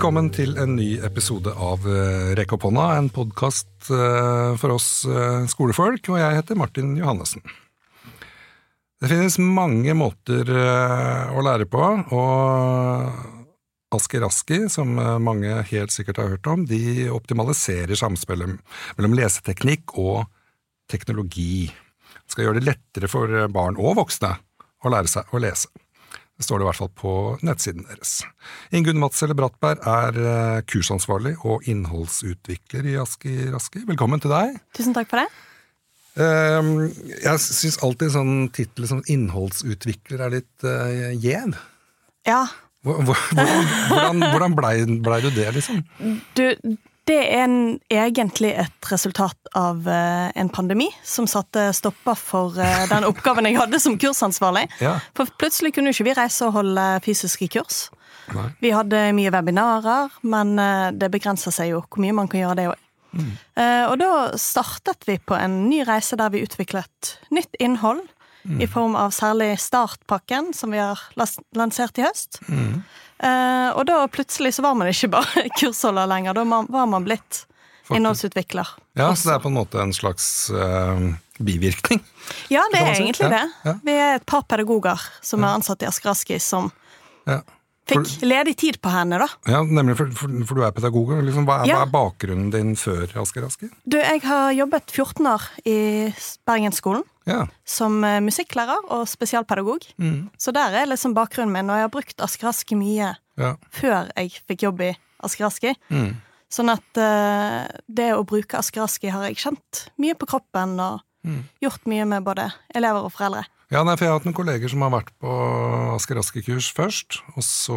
Velkommen til en ny episode av eh, Rekk opp hånda, en podkast for oss eh, skolefolk, og jeg heter Martin Johannessen. Det finnes mange måter eh, å lære på, og Asker Aski, som mange helt sikkert har hørt om, de optimaliserer samspillet mellom leseteknikk og teknologi. Det skal gjøre det lettere for barn og voksne å lære seg å lese. Det står det i hvert fall på nettsiden deres. Ingunn Madselle Brattberg er eh, kursansvarlig og innholdsutvikler i Aski Raski. Velkommen til deg. Tusen takk for det. Ehm, jeg syns alltid sånn tittel som innholdsutvikler er litt uh, gjev. Ja. Hvordan, hvordan blei ble du det, liksom? Du, det er en, egentlig et resultat av uh, en pandemi som satte stopper for uh, den oppgaven jeg hadde som kursansvarlig. Ja. For plutselig kunne ikke vi reise og holde fysiske kurs. Nei. Vi hadde mye webinarer, men uh, det begrenser seg jo hvor mye man kan gjøre det òg. Mm. og da startet vi på en ny reise der vi utviklet nytt innhold. Mm. I form av særlig Startpakken, som vi har lansert i høst. Mm. Uh, og da plutselig så var man ikke bare kursholder lenger, da var man blitt Faktisk. innholdsutvikler. Ja, Så det er på en måte en slags uh, bivirkning? Ja, det er egentlig ja. det. Ja. Vi er et par pedagoger som ja. er ansatt i Asker Askis, som fikk ledig tid på henne, da. Ja, nemlig, for, for, for du er pedagog. Liksom, hva, er, hva, er, bakgrunnen din før Asker Aski? Du, jeg har jobbet 14 år i Bergensskolen. Ja. Som eh, musikklærer og spesialpedagog. Mm. Så der er liksom bakgrunnen min, og jeg har brukt Asker Aski mye ja. før jeg fikk jobb i Asker Aski. Mm. Sånn at uh, det å bruke Asker Aski har jeg kjent mye på kroppen, og mm. gjort mye med både elever og foreldre. Ja, nei, for Jeg har hatt noen kolleger som har vært på Asker Aske-kurs først, og så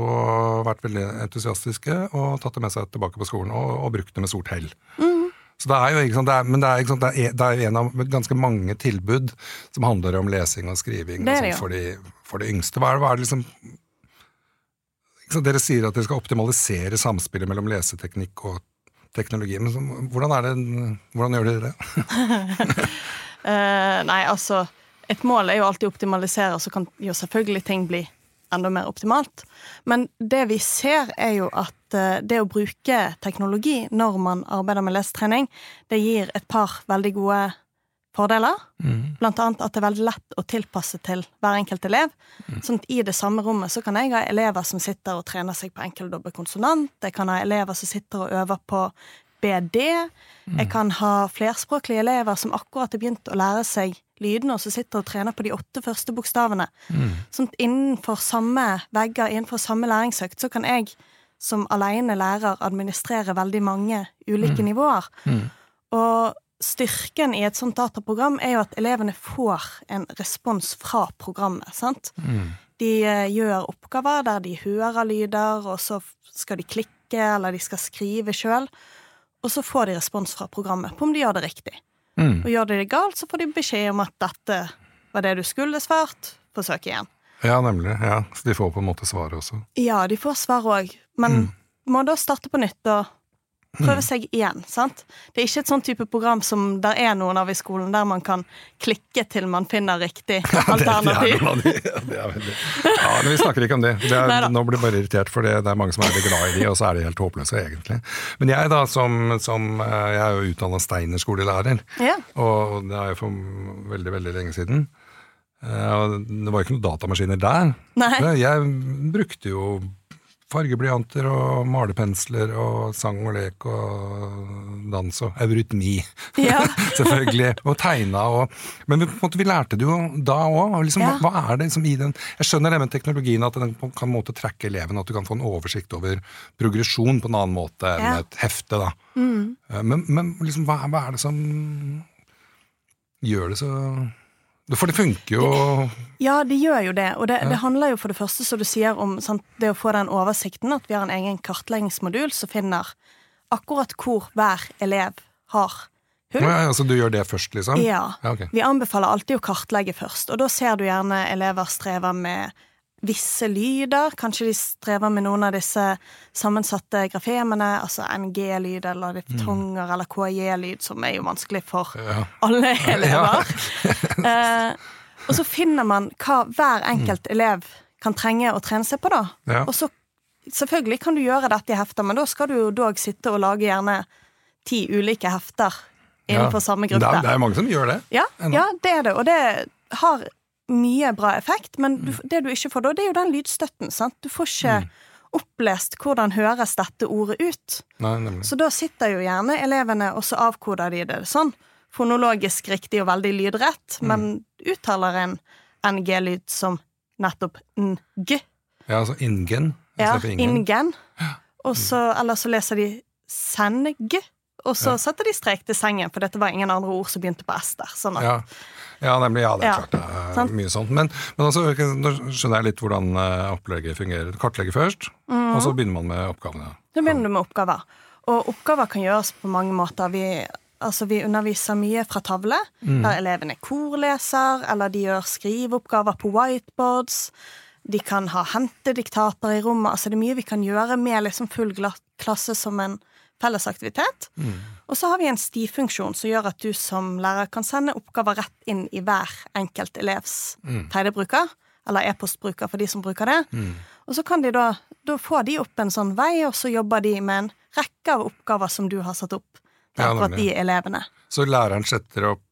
vært veldig entusiastiske og tatt det med seg tilbake på skolen og, og brukt det med stort hell. Mm. Så det er jo ikke det er, men det er, ikke det det er en av ganske mange tilbud som handler om lesing og skriving det sånt, for, de, for, de, yngste. Hva er hva det liksom Dere sier at dere skal optimalisere samspillet mellom leseteknikk og teknologi. Men hvordan, er det, hvordan gjør dere det? uh, nei, altså et mål er jo alltid å optimalisere, så kan jo selvfølgelig ting bli enda mer optimalt. Men det vi ser, er jo at eh, det å bruke teknologi når man arbeider med lesetrening, det gir et par veldig gode fordeler. Mm. Blant annet at det er veldig lett å tilpasse til hver enkelt elev. Mm. Sånn at i det samme rommet så kan jeg ha elever som sitter og trener seg på enkeldobbel konsonant. Jeg kan ha elever som sitter og øver på BD. Mm. Jeg kan ha flerspråklige elever som akkurat har begynt å lære seg lydene, og så sitter og trener på de åtte første bokstavene. Mm. Sånn innenfor samme vegger, innenfor samme læringsøkt, så kan jeg som alene lærer administrere veldig mange ulike mm. nivåer. Mm. Og styrken i et sånt dataprogram er jo at elevene får en respons fra programmet. sant? Mm. De uh, gjør oppgaver der de hører lyder, og så skal de klikke, eller de skal skrive sjøl. Og så får de respons fra programmet på om de gjør det riktig. Mm. Og gjør de det galt, så får de beskjed om at dette var det du skulle svart, forsøk igjen. Ja, nemlig. Ja, Så de får på en måte svaret også? Ja, de får svar òg. Men mm. må da starte på nytt og prøve seg igjen. sant? Det er ikke et sånn type program som der er noen av i skolen, der man kan klikke til man finner riktig alternativ. Ja, det, det, er, det er veldig Ja, men vi snakker ikke om det. det er, nå blir jeg bare irritert, for det, er mange som er veldig glad i de, og så er de helt håpløse, egentlig. Men jeg, da, som, som eh, Jeg er jo utdanna Steiner-skolelærer, ja. og det er jo for veldig, veldig lenge siden. Eh, det var jo ikke noen datamaskiner der. Nei. Jeg brukte jo fargeblyanter og malerpensler og sang og lek og dans og eurytmi. Ja. Selvfølgelig. Og tegna og Men vi, måte, vi lærte det jo da òg. Liksom, ja. hva, hva, er det liksom i den Jeg skjønner det med teknologien, at den kan måte trekke eleven, at du kan få en oversikt over progresjon på en annen måte enn et hefte. da. Mm. Eh, men, men liksom, hva, hva er det som gjør det så for det funker jo Ja, det gjør jo det. Og det, ja. det handler jo for det første, som du sier, om sant, det å få den oversikten, at vi har en egen kartleggingsmodul som finner akkurat hvor hver elev har hull. Ja, altså du gjør det først, liksom? Ja. ja okay. Vi anbefaler alltid å kartlegge først, og da ser du gjerne elever strever med visse lyder. Kanskje de strever med noen av disse sammensatte grafemene, altså NG-lyd eller diftonger mm. eller KJ-lyd, som er jo vanskelig for ja. alle elever. Ja. eh, og så finner man hva hver enkelt mm. elev kan trenge å trene seg på, da. Ja. Og så selvfølgelig kan du gjøre dette i hefter, men da skal du jo dog sitte og lage gjerne ti ulike hefter innenfor ja, samme gruppe. Det er, det er mange som gjør det. Ja, ja, det er det, og det har mye bra effekt, men du, mm. det du ikke får da, det er jo den lydstøtten. sant? Du får ikke mm. opplest hvordan høres dette ordet ut. Nei, så da sitter jo gjerne elevene, og så avkoder de det sånn. Fonologisk riktig og veldig lydrett, mm. men uttaler en NG-lyd som nettopp ng. Ja, altså ingen. Ja, ingen. Og så, eller så leser de seng, og så ja. setter de strek til sengen, for dette var ingen andre ord som begynte på S der. Sånn at, ja. ja, nemlig. Ja, det er ja. klart. Det er mye sånt. Men, men altså, nå skjønner jeg litt hvordan eh, opplegget fungerer. Kartlegge først, mm. og så mhm. begynner man med oppgavene. Så begynner du med oppgaver. Og oppgaver kan gjøres på mange måter. Vi, altså, vi underviser mye fra tavle, mm. der elevene korleser, eller de gjør skriveoppgaver på whiteboards. De kan ha hentediktater i rommet. altså Det er mye vi kan gjøre med liksom full klasse som en fellesaktivitet. Mm. Og så har vi en stifunksjon som gjør at du som lærer kan sende oppgaver rett inn i hver enkelt elevs mm. tegnebruker, eller e-postbruker for de som bruker det. Mm. Og så kan de da, da får de opp en sånn vei, og så jobber de med en rekke av oppgaver som du har satt opp til akkurat de elevene. Så læreren setter opp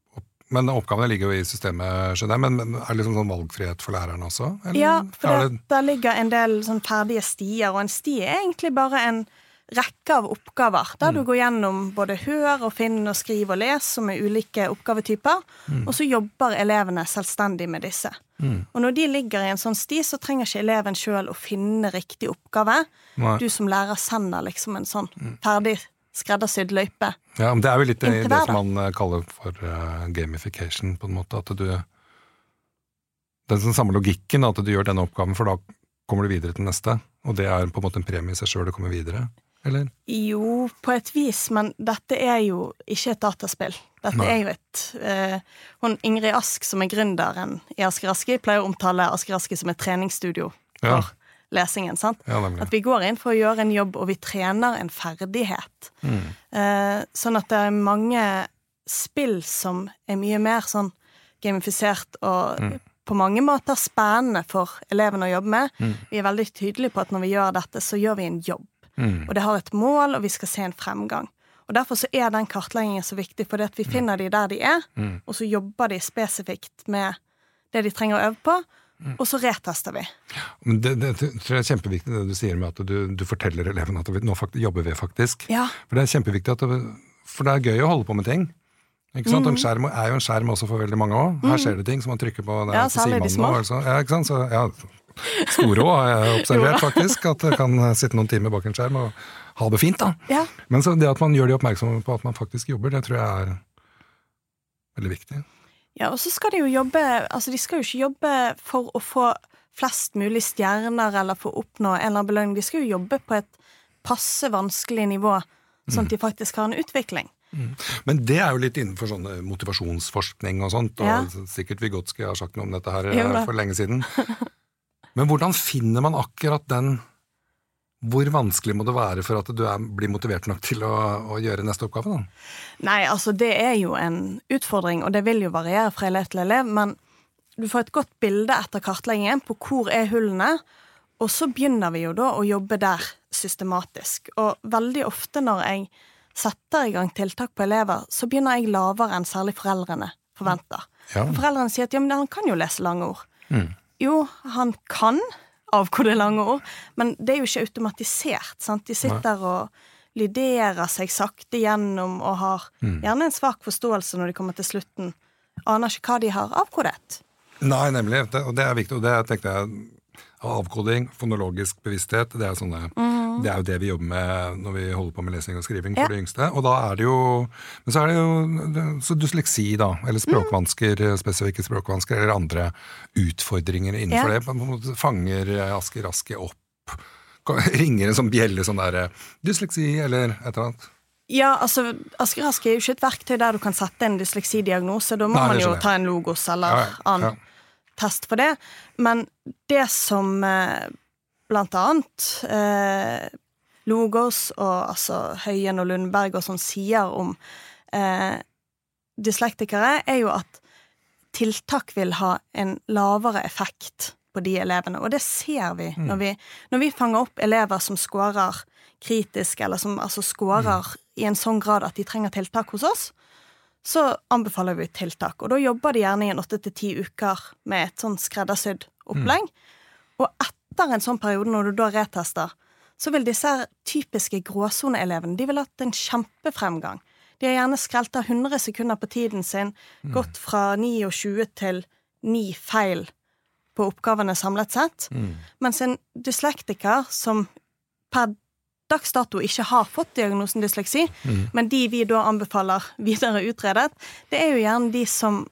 men oppgavene ligger jo i systemet, skjønner jeg. Men, men er det liksom sånn valgfrihet for læreren også? Eller? Ja, for det, der ligger en del sånn ferdige stier, og en sti er egentlig bare en rekke av oppgaver, der mm. du går gjennom både hør og finn og skriv og les, som er ulike oppgavetyper, mm. og så jobber elevene selvstendig med disse. Mm. Og når de ligger i en sånn sti, så trenger ikke eleven sjøl å finne riktig oppgave. Nei. Du som lærer sender liksom en sånn mm. ferdig skreddersydd løype. Ja, men Det er jo litt det, det som man eh, kaller for uh, gamification, på en måte. At du den samme logikken, at du gjør denne oppgaven, for da kommer du videre til neste. Og det er på en måte en premie i seg sjøl å komme videre. Eller? Jo, på et vis, men dette er jo ikke et dataspill. Dette Nei. er jo et eh, hun Ingrid Ask, som er gründeren i Asker Aski, pleier å omtale Asker Aski som et treningsstudio for ja lesingen. sant? Ja, at vi går inn for å gjøre en jobb, og vi trener en ferdighet. Mm. Eh, sånn at det er mange spill som er mye mer sånn gamifisert og mm. på mange måter spennende for elevene å jobbe med. Mm. Vi er veldig tydelige på at når vi gjør dette, så gjør vi en jobb. Mm. Og det har et mål, og vi skal se en fremgang. Og Derfor så er den kartleggingen så viktig, fordi at vi mm. finner de der de er, mm. og så jobber de spesifikt med det de trenger å øve på, og så retester vi. Men det, det, tror jeg er kjempeviktig det du sier med at du, du forteller elevene at vi, nå faktisk, jobber vi faktisk. Ja. For det er kjempeviktig at For det er gøy å holde på med ting. Ikke sant? Mm. En skjerm er jo en skjerm også for veldig mange òg. Her mm. skjer det ting som man trykker på. Der, ja, særlig de små. Nå, ja, ikke sant? Så, ja, store òg har jeg observert, faktisk. At det kan sitte noen timer bak en skjerm og ha det fint. da. Ja. Men det at man gjør de oppmerksomme på at man faktisk jobber, det tror jeg er veldig viktig. Ja, og så skal de jo jobbe Altså, de skal jo ikke jobbe for å få flest mulig stjerner eller for å oppnå en eller annen belønning. De skal jo jobbe på et passe vanskelig nivå, sånn at de faktisk har en utvikling. Mm. Men det er jo litt innenfor sånn motivasjonsforskning og sånt, og ja. sikkert Vigotskij har sagt noe om dette her jo, for lenge siden. Men hvordan finner man akkurat den hvor vanskelig må det være for at du er, blir motivert nok til å, å, gjøre neste oppgave? da? Nei, altså det er jo en utfordring, og det vil jo variere fra elev til elev. Men du får et godt bilde etter kartleggingen på hvor er hullene, og så begynner vi jo da å jobbe der systematisk. Og veldig ofte når jeg setter i gang tiltak på elever, så begynner jeg lavere enn særlig foreldrene forventer. Ja. For foreldrene sier at ja, men han kan jo lese lange ord. Mm. Jo, han kan, avkode lange ord. Men det er jo ikke automatisert. sant? De sitter og lyderer seg sakte gjennom og har mm. gjerne en svak forståelse når de kommer til slutten. Aner ikke hva de har avkodet. Nei, nemlig. og det er viktig. Og det tenkte jeg Avkoding, fonologisk bevissthet, det er, sånne, mm. det er, jo det vi jobber med når vi holder på med lesing og skriving for ja. de yngste. Og da er det jo Men så er det jo så dysleksi, da. Eller språkvansker, mm. spesifikke språkvansker, eller andre utfordringer innenfor ja. det. På en måte fanger Asker Aske opp. Ringer en sånn bjelle sånn der Dysleksi, eller et eller annet. Ja, altså, Asker Aske er jo ikke et verktøy der du kan sette en dysleksidiagnose. Da må Nei, man jo ta en logos eller ja, annen test på det. Men det som eh, blant annet eh, Logos og altså Høyen og Lundberg og sånn sier om eh, dyslektikere, er jo at tiltak vil ha en lavere effekt på de elevene, og det ser vi mm. når, vi når vi fanger opp elever som scorer kritisk, eller som altså scorer mm. i en sånn grad at de trenger tiltak hos oss, så anbefaler vi tiltak. Og da jobber de gjerne i en åtte til ti uker med et sånn skreddersydd opplegg. Mm. Og etter en sånn periode, når du da retester, så vil disse typiske gråsoneelevene de vil hatt en kjempefremgang. De har gjerne skrelta 100 sekunder på tiden sin, mm. gått fra 29 til 9 feil på oppgavene samlet sett. Mm. Mens en dyslektiker som per dags dato ikke har fått diagnosen dysleksi, mm. men de vi da anbefaler videre utredet, det er jo gjerne de som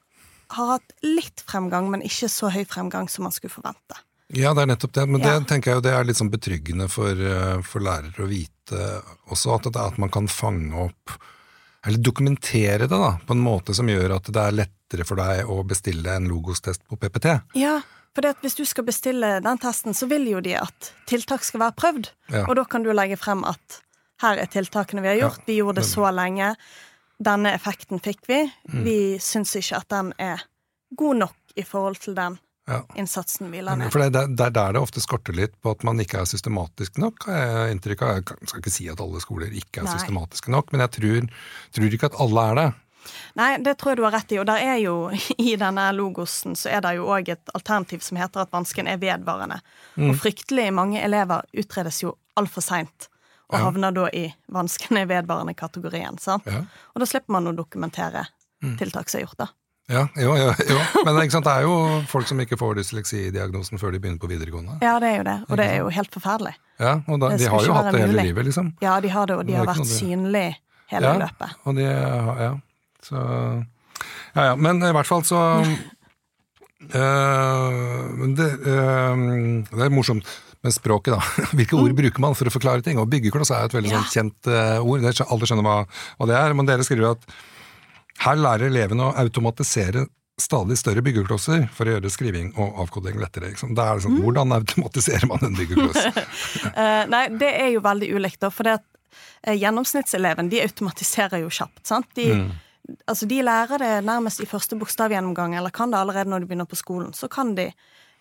har hatt litt fremgang, men ikke så høy fremgang som man skulle forvente. Ja, det er nettopp det. Men det tenker jeg jo det er litt sånn betryggende for, eh, for lærere å vite også, at, det, at man kan fange opp eller dokumentere det da, på en måte som gjør at det er lettere for deg å bestille en logostest på PPT. Ja, for hvis du skal bestille den testen, så vil jo de at tiltak skal være prøvd. Ja. Og da kan du legge frem at her er tiltakene vi har gjort, vi gjorde det så lenge. Denne effekten fikk vi. Mm. Vi syns ikke at den er god nok i forhold til den ja. innsatsen vi la ned. For det, er der det ofte skorter litt på at man ikke er systematisk nok, har jeg inntrykk av. Jeg skal ikke si at alle skoler ikke er Nei. systematiske nok, men jeg tror, tror, ikke at alle er det. Nei, det tror jeg du har rett i, og der er jo i denne logosen så er det jo òg et alternativ som heter at vansken er vedvarende. Mm. Og fryktelig mange elever utredes jo altfor seint. Og ja. havner da i vansken er vedvarende-kategorien. sant? Ja. Og da slipper man å dokumentere mm. tiltak som er gjort, da. Ja, jo, jo, jo. Men det er jo folk som ikke får dysleksidiagnosen før de begynner på videregående. Ja, det er jo det, og det er jo helt forferdelig. Ja, og da, De har jo hatt det hele livet, liksom. Ja, de har det, og de har vært synlige hele ja, løpet. Og de, ja, så Ja ja, men i hvert fall så øh, det, øh, det er morsomt med språket, da. Hvilke ord mm. bruker man for å forklare ting? Og byggekloss er et veldig ja. sånn kjent uh, ord. Alle skjønner hva, hva, det er. Men dere skriver at her lærer elevene å automatisere stadig større byggeklosser for å gjøre skriving og avkoding lettere. Liksom. Det er liksom, mm. Hvordan automatiserer man en byggekloss? uh, nei, det er jo veldig ulikt, da. For det at, uh, gjennomsnittseleven de automatiserer jo kjapt. sant? De, mm. Altså, de lærer det nærmest i første bokstavgjennomgang, eller kan det allerede når de begynner på skolen. Så kan de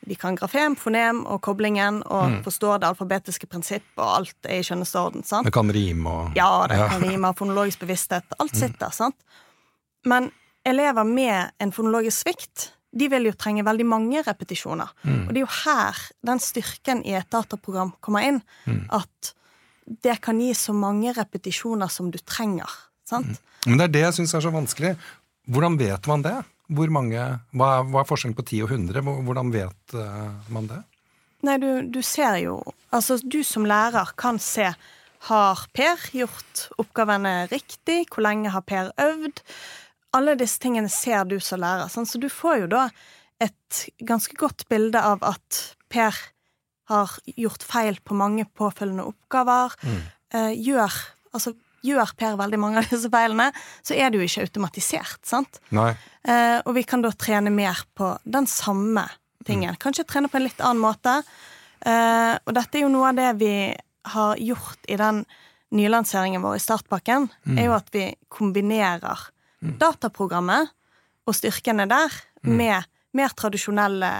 de kan grafem, fonem og koblingen og mm. forstår det alfabetiske prinsipp, og alt er i skjønneste orden. sant? Det kan rime og Ja, det ja. kan rime, fonologisk bevissthet. Alt mm. sitter. sant? Men elever med en fonologisk svikt de vil jo trenge veldig mange repetisjoner. Mm. Og det er jo her den styrken i et dataprogram kommer inn. Mm. At det kan gi så mange repetisjoner som du trenger. Sant? Mm. Men det er det jeg syns er så vanskelig. Hvordan vet man det? Hvor mange, hva, er, hva er forskjellen på 10 og 100? Hvordan vet uh, man det? Nei, du, du, ser jo Altså, du som lærer kan se Har Per gjort oppgavene riktig? Hvor lenge har Per øvd? alle disse tingene ser du som lærer, sånn, så du får jo da et ganske godt bilde av at Per har gjort feil på mange påfølgende oppgaver. Mm. Eh, gjør, altså, gjør Per veldig mange av disse feilene, så er det jo ikke automatisert, sant? Eh, og vi kan da trene mer på den samme tingen. Mm. Kanskje trene på en litt annen måte. Eh, og dette er jo noe av det vi har gjort i den nylanseringen vår i startpakken, mm. er jo at vi kombinerer Mm. dataprogrammet og styrkene der mm. med mer tradisjonelle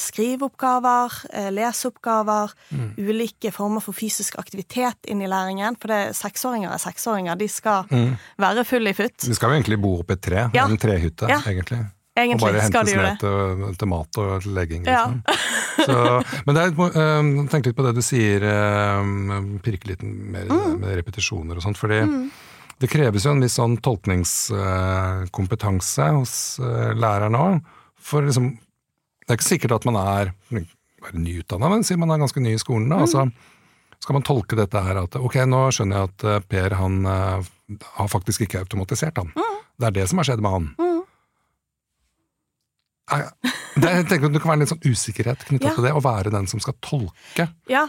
skriveoppgaver, eh, leseoppgaver, mm. ulike former for fysisk aktivitet inn i læringen. For det, seksåringer er seksåringer, de skal mm. være full i futt. De skal jo egentlig bo oppe i et tre, ja. en trehytte, ja. egentlig. Egentlig og bare hentes ned til, til, mat og legging. Liksom. Ja. Så, men det er, um, tenk litt på det du sier, um, pirke litt mer mm. med repetisjoner og sånt. fordi mm. Det kreves jo en viss sånn tolkningskompetanse hos eh, læreren òg. For liksom Det er ikke sikkert at man er bare nyutdanna, men sier man er ganske ny i skolen. da, mm. altså skal man tolke dette her at ok, nå skjønner jeg at eh, Per han uh, har faktisk ikke automatisert, han. Mm. Det er det som har skjedd med han. Mm. Det, jeg tenker Det kan være litt sånn usikkerhet knytta ja. til det, å være den som skal tolke. Ja,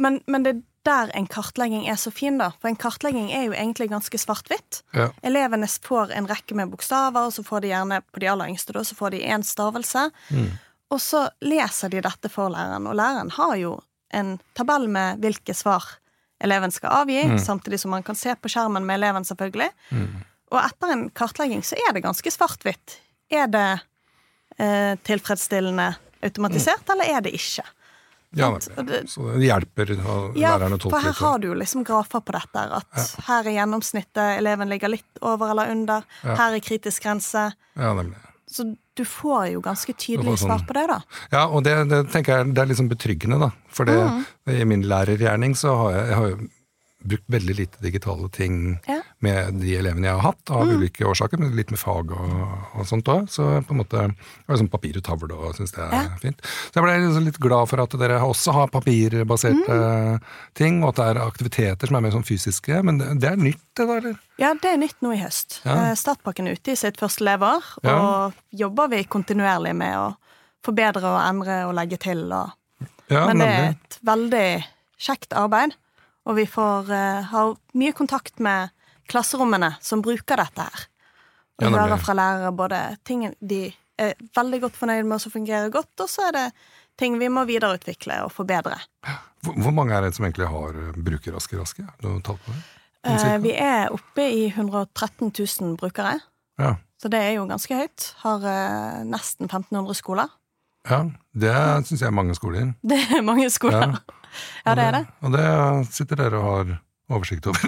men, men det der en kartlegging er så fin, da. For en kartlegging er jo egentlig ganske svart-hvitt. Ja. Elevene får en rekke med bokstaver, og så får de gjerne på de aller yngste da, så får de én stavelse. Mm. Og så leser de dette for læreren, og læreren har jo en tabell med hvilke svar eleven skal avgi, mm. samtidig som man kan se på skjermen med eleven, selvfølgelig. Mm. Og etter en kartlegging så er det ganske svart-hvitt. Er det eh, tilfredsstillende automatisert, mm. eller er det ikke? Ja, det, så det hjelper ja, lærerne å tolke. For her har du jo liksom grafer på dette. At ja. her er gjennomsnittet, eleven ligger litt over eller under. Ja. Her er kritisk grense. Ja, nemlig. Så du får jo ganske tydelig sånn, svar på det, da. Ja, og det, det tenker jeg det er liksom betryggende, da. For det, mm. i min lærergjerning så har jeg, jeg har jo brukt veldig lite digitale ting ja. med de elevene jeg har hatt, av mm. ulike årsaker, men litt med fag og, og sånt òg. Så på en måte har sånn papir og tavle og syns det er ja. fint. Så jeg ble liksom litt glad for at dere også har papirbaserte mm. ting, og at det er aktiviteter som er mer sånn fysiske. Men det, det er nytt, det da, eller? Ja, det er nytt nå i høst. Ja. Eh, Startpakken er ute i sitt første lever, og jobber vi kontinuerlig med å forbedre og endre og legge til. Og... Men det er et veldig kjekt arbeid. Og vi får uh, har mye kontakt med klasserommene som bruker dette her. Og ja, hører fra lærere både ting de er veldig godt fornøyd med og som fungerer godt, og så er det ting vi må videreutvikle og forbedre. Hvor, hvor mange er det som egentlig har eh, bruker Raske Raske? Uh, vi er oppe i 113 000 brukere. Ja. Så det er jo ganske høyt. Har uh, nesten 1500 skoler. Ja, det syns jeg er mange skoler. Det er mange skoler. Ja. Ja, det er det. Og det sitter dere og har oversikt over.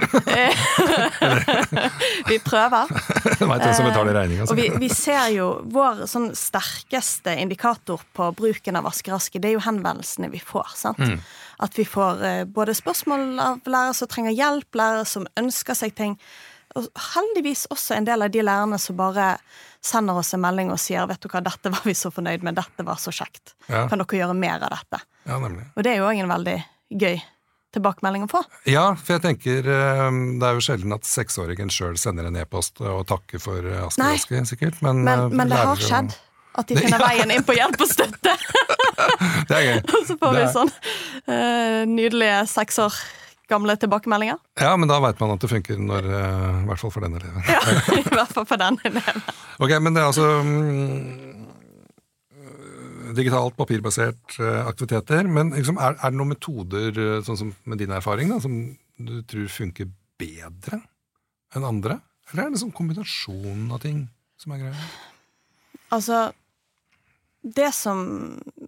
vi prøver. Veit hvem som betaler regninga. Og vi, vi, ser jo vår sånn sterkeste indikator på bruken av Aske det er jo henvendelsene vi får. sant? Mm. At vi får eh, både spørsmål av lærere som trenger hjelp, lærere som ønsker seg ting. Og heldigvis også en del av de lærerne som bare sender oss en melding og sier vet du hva, dette var vi så fornøyd med, dette var så kjekt. Ja. Kan dere gjøre mer av dette? Ja. Og det er jo òg en veldig gøy tilbakemelding å få. Ja, for jeg tenker ehm, det er jo sjelden at seksåringen sjøl sender en e-post og takker for Aske Aske, sikkert. Men, men, men det har skjedd. At de finner veien inn på hjelp og støtte. det er gøy. og så får vi sånn uh, nydelige seks år gamle tilbakemeldinger. Ja, men da veit man at det funker, når, uh, i hvert fall for den eleven. ja, i hvert fall for den eleven. ok, men det er altså um, digitalt, papirbasert uh, aktiviteter. Men liksom, er, er, det noen metoder, uh, sånn som med din erfaring, da, som du tror funker bedre enn andre? Eller er det en sånn kombinasjon av ting som er greia? Altså, det som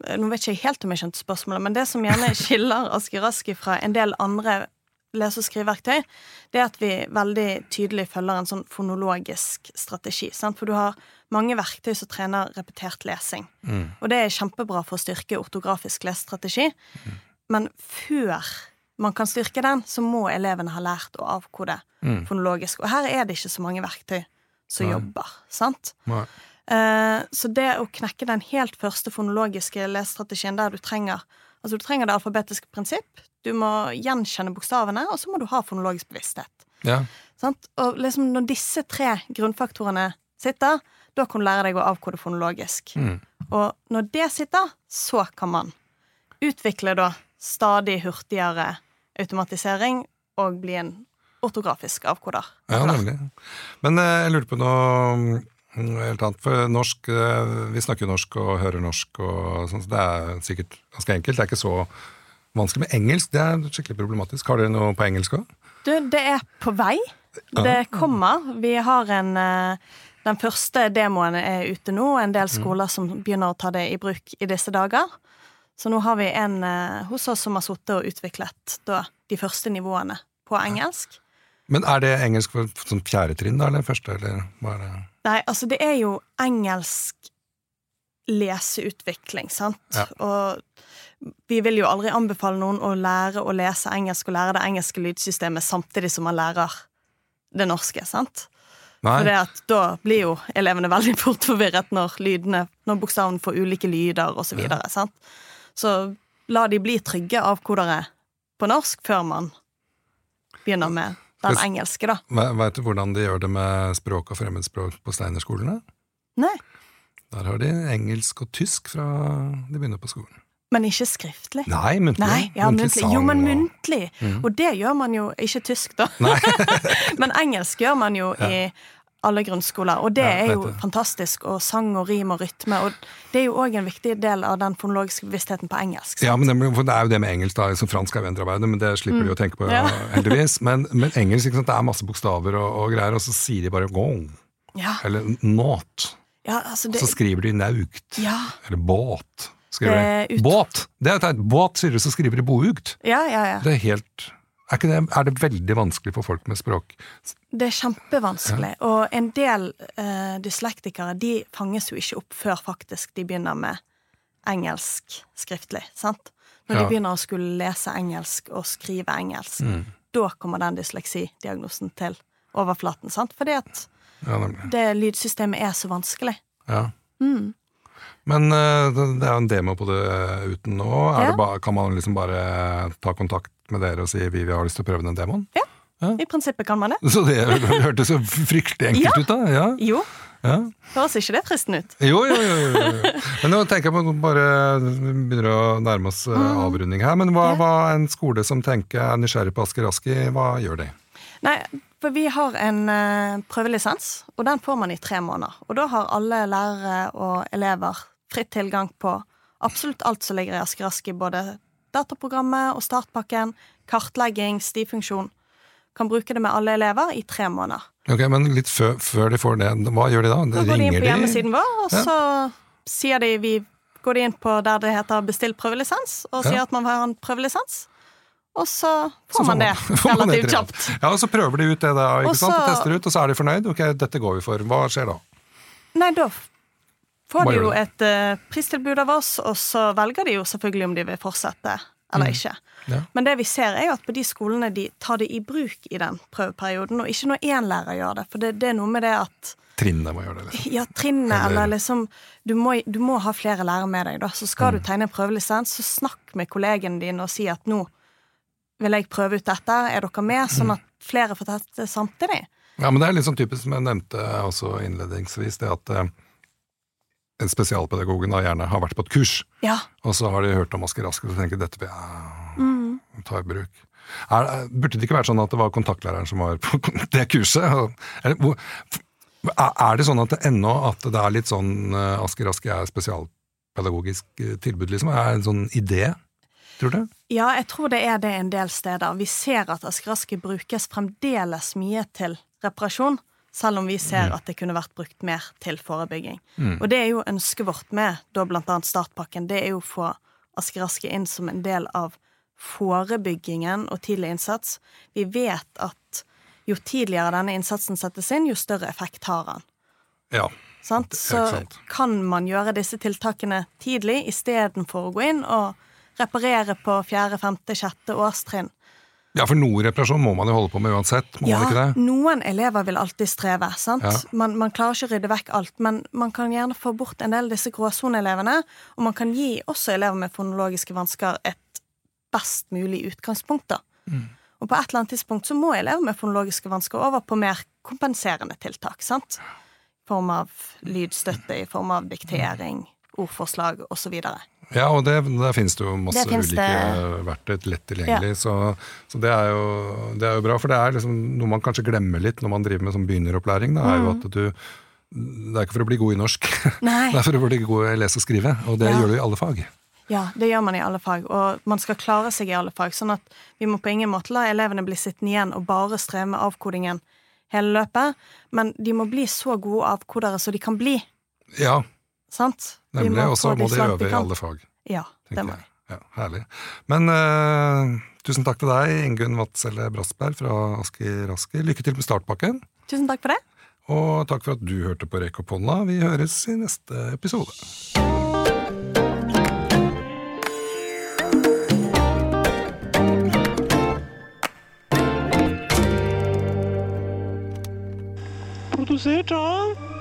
Nå vet ikke jeg helt om jeg skjønte spørsmålet, men det som gjerne skiller Aski Raski fra en del andre lese- og skriveverktøy, det er at vi veldig tydelig følger en sånn fonologisk strategi. Sant? For du har mange verktøy som trener repetert lesing. Mm. Og det er kjempebra for å styrke ortografisk lesestrategi. Mm. Men før man kan styrke den, så må elevene ha lært å avkode mm. fonologisk. Og her er det ikke så mange verktøy som Nei. jobber. sant? Nei. Eh, så det å knekke den helt første fonologiske lesestrategien der du trenger Altså, du trenger det alfabetiske prinsipp, du må gjenkjenne bokstavene, og så må du ha fonologisk bevissthet. Ja. Og liksom når disse tre grunnfaktorene sitter, da kan du lære deg å avkode fonologisk. Mm. Og når det sitter, så kan man utvikle da stadig hurtigere automatisering og bli en ortografisk avkoder. Ja, nemlig. Men eh, jeg lurte på noe helt annet. For norsk, eh, vi snakker norsk og hører norsk, og sånn, så det er sikkert ganske enkelt. Det er ikke så vanskelig. med engelsk det er skikkelig problematisk. Har dere noe på engelsk òg? Du, det er på vei. Det kommer. Vi har en eh, Den første demoen er ute nå. En del mm. skoler som begynner å ta det i bruk i disse dager. Så nå har vi en eh, hos oss som har sittet og utviklet da, de første nivåene på engelsk. Men er det engelsk for sånn fjerde trinn, da, eller første, eller hva er det? Nei, altså det er jo engelsk leseutvikling, sant? Ja. Og vi vil jo aldri anbefale noen å lære å lese engelsk og lære det engelske lydsystemet samtidig som man lærer det norske, sant? Nei. For det at da blir jo elevene veldig fort forvirret når lydene, når bokstavene får ulike lyder og så videre, ja. sant? Så la de bli trygge avkodere på norsk før man begynner med den engelske, da. Veit du hvordan de gjør det med språk og fremmedspråk på Steinerskolene? Nei. Der har de engelsk og tysk fra de begynner på skolen. Men ikke skriftlig? Nei, muntlig. Nei, ja, muntlig, muntlig. Jo, men muntlig. Og, mm. og det gjør man jo Ikke tysk, da. men engelsk gjør man jo ja. i alle grunnskoler. Og det ja, er jo fantastisk. Og sang og rim og rytme. Og det er jo òg en viktig del av den fonologiske bevisstheten på engelsk. Sant? Ja, men det, det, er jo det med engelsk, da, som fransk er venstrearbeidet, men det slipper mm. de å tenke på, ja. heldigvis. Men, men engelsk, det er masse bokstaver og, og, greier, og så sier de bare 'gong'. Ja. Eller 'not'. Ja, altså det... Så skriver de 'naukt' eller 'båt'. skriver de. Båt! Det er et båt, sier du, så skriver de bougt. Ja, ja, ja. Det er helt er, det, er, det, veldig vanskelig for folk med språk? Det er kjempevanskelig. Ja. Og en del uh, dyslektikere de fanges jo ikke opp før faktisk de begynner med engelsk skriftlig. sant? Når ja. de begynner å skulle lese engelsk og skrive engelsk. Mm. Da kommer den dysleksidiagnosen til overflaten. sant? Fordi at ja, det lydsystemet er så vanskelig. Ja. Mm. Men uh, det er jo en demo på det uten nå. Ja. kan man liksom bare ta kontakt med dere og si vi, vi har lyst til å prøve den demoen? Ja. ja. I prinsippet kan man det. Så det hørtes jo fryktelig enkelt ja. ut, da. Ja. Jo. Ja. Høres ikke det fristende ut? Jo, jo, jo. jo. Men nå tenker jeg på bare begynner å nærme oss eh, mm. avrunding her. Men hva, hva en skole som tenker er nysgjerrig på Asker Aski, hva gjør de? Nei, for vi har en uh, prøvelisens, og den får man i tre måneder. Og da har alle lærere og elever fritt tilgang på absolutt alt som ligger i Asker Aski, både dataprogrammet og startpakken, kartlegging, stivfunksjon. Kan bruke det med alle elever i tre måneder. Ok, Men litt før, før de får det, hva gjør de da? Da går de inn på hjemmesiden vår, og ja. så sier de vi går de inn på der det heter 'bestill prøvelisens', og sier ja. at man har en prøvelisens. Og så får, så man, man det relativt kjapt. Ja, og så prøver de ut det da, ikke sant? Og tester ut, og så er de fornøyd. Ok, dette går vi for. Hva skjer da? Nei, da får de jo et uh, pristilbud av oss, og så velger de jo selvfølgelig om de vil fortsette eller mm. ikke. Ja. Men det vi ser er jo at på de skolene de tar det i bruk i den prøveperioden, og ikke når én lærer gjør det. For det, det er noe med det at Trinnet må gjøre det, liksom. Ja, trinnet, eller, eller liksom du må, du må, ha flere lærere med deg, da. Så skal mm. du tegne en prøvelisens, så snakk med kollegene dine og si at nå vil jeg prøve ut dette, er dere med? Sånn at flere får teste samtidig. Ja, men det er sånn typisk som jeg nevnte også innledningsvis, det at eh, spesialpedagogen da gjerne har vært på et kurs, ja. og så har de hørt om Asker Asker og tenker dette vil jeg mm. ta i bruk. Er, burde det ikke vært sånn at det var kontaktlæreren som var på det kurset? Er, er det sånn at det ennå at det er litt sånn uh, Asker Asker er spesialpedagogisk eh, tilbud, liksom? Er det en sånn idé? Tror du? Ja, jeg tror det er det en del steder. Vi ser at Asker Asker brukes fremdeles mye til reparasjon selv om vi ser mm. at det kunne vært brukt mer til forebygging. Mm. Og det er jo ønsket vårt med da annet startpakken, det er jo å få Asker Aske inn som en del av forebyggingen og tidlig innsats. Vi vet at jo tidligere denne innsatsen settes inn, jo større effekt har den. Ja. Sant? Så kan man gjøre disse tiltakene tidlig istedenfor å gå inn og reparere på fjerde, femte, sjette årstrinn. Ja, for noe reparasjon må man jo holde på med uansett, må ja, man ikke det? Noen elever vil alltid streve, sant. Ja. Man, man, klarer ikke å rydde vekk alt, men man kan gjerne få bort en del av disse gråsoneelevene, og man kan gi også elever med fonologiske vansker et best mulig utgangspunkt, da. Mm. Og på et eller annet tidspunkt så må elever med fonologiske vansker over på mer kompenserende tiltak, sant. I form av lydstøtte, i form av diktering, ordforslag osv. Ja, og det, der finnes det jo masse det ulike det... verktøy lett tilgjengelig. Ja. Så, så det, er jo, det, er jo, bra, for det er liksom noe man kanskje glemmer litt når man driver med sånn begynneropplæring. Det er jo mm. at du det er ikke for å bli god i norsk, Nei. det er for å bli god i å lese og skrive. Og det ja. gjør du i alle fag. Ja, det gjør man i alle fag, og man skal klare seg i alle fag. Sånn at vi må på ingen måte la elevene bli sittende igjen og bare streve med avkodingen hele løpet. Men de må bli så gode avkodere som de kan bli. Ja, Sant? Nemlig. Og så må de øve i alle fag. Ja, det må de. Ja, herlig. Men uh, tusen takk til deg, Ingunn Vadselle Brassberg fra Asker Asker. Lykke til med startpakken. Tusen takk for det. Og takk for at du hørte på Rekk opp hånda. Vi høres i neste episode. Produsert av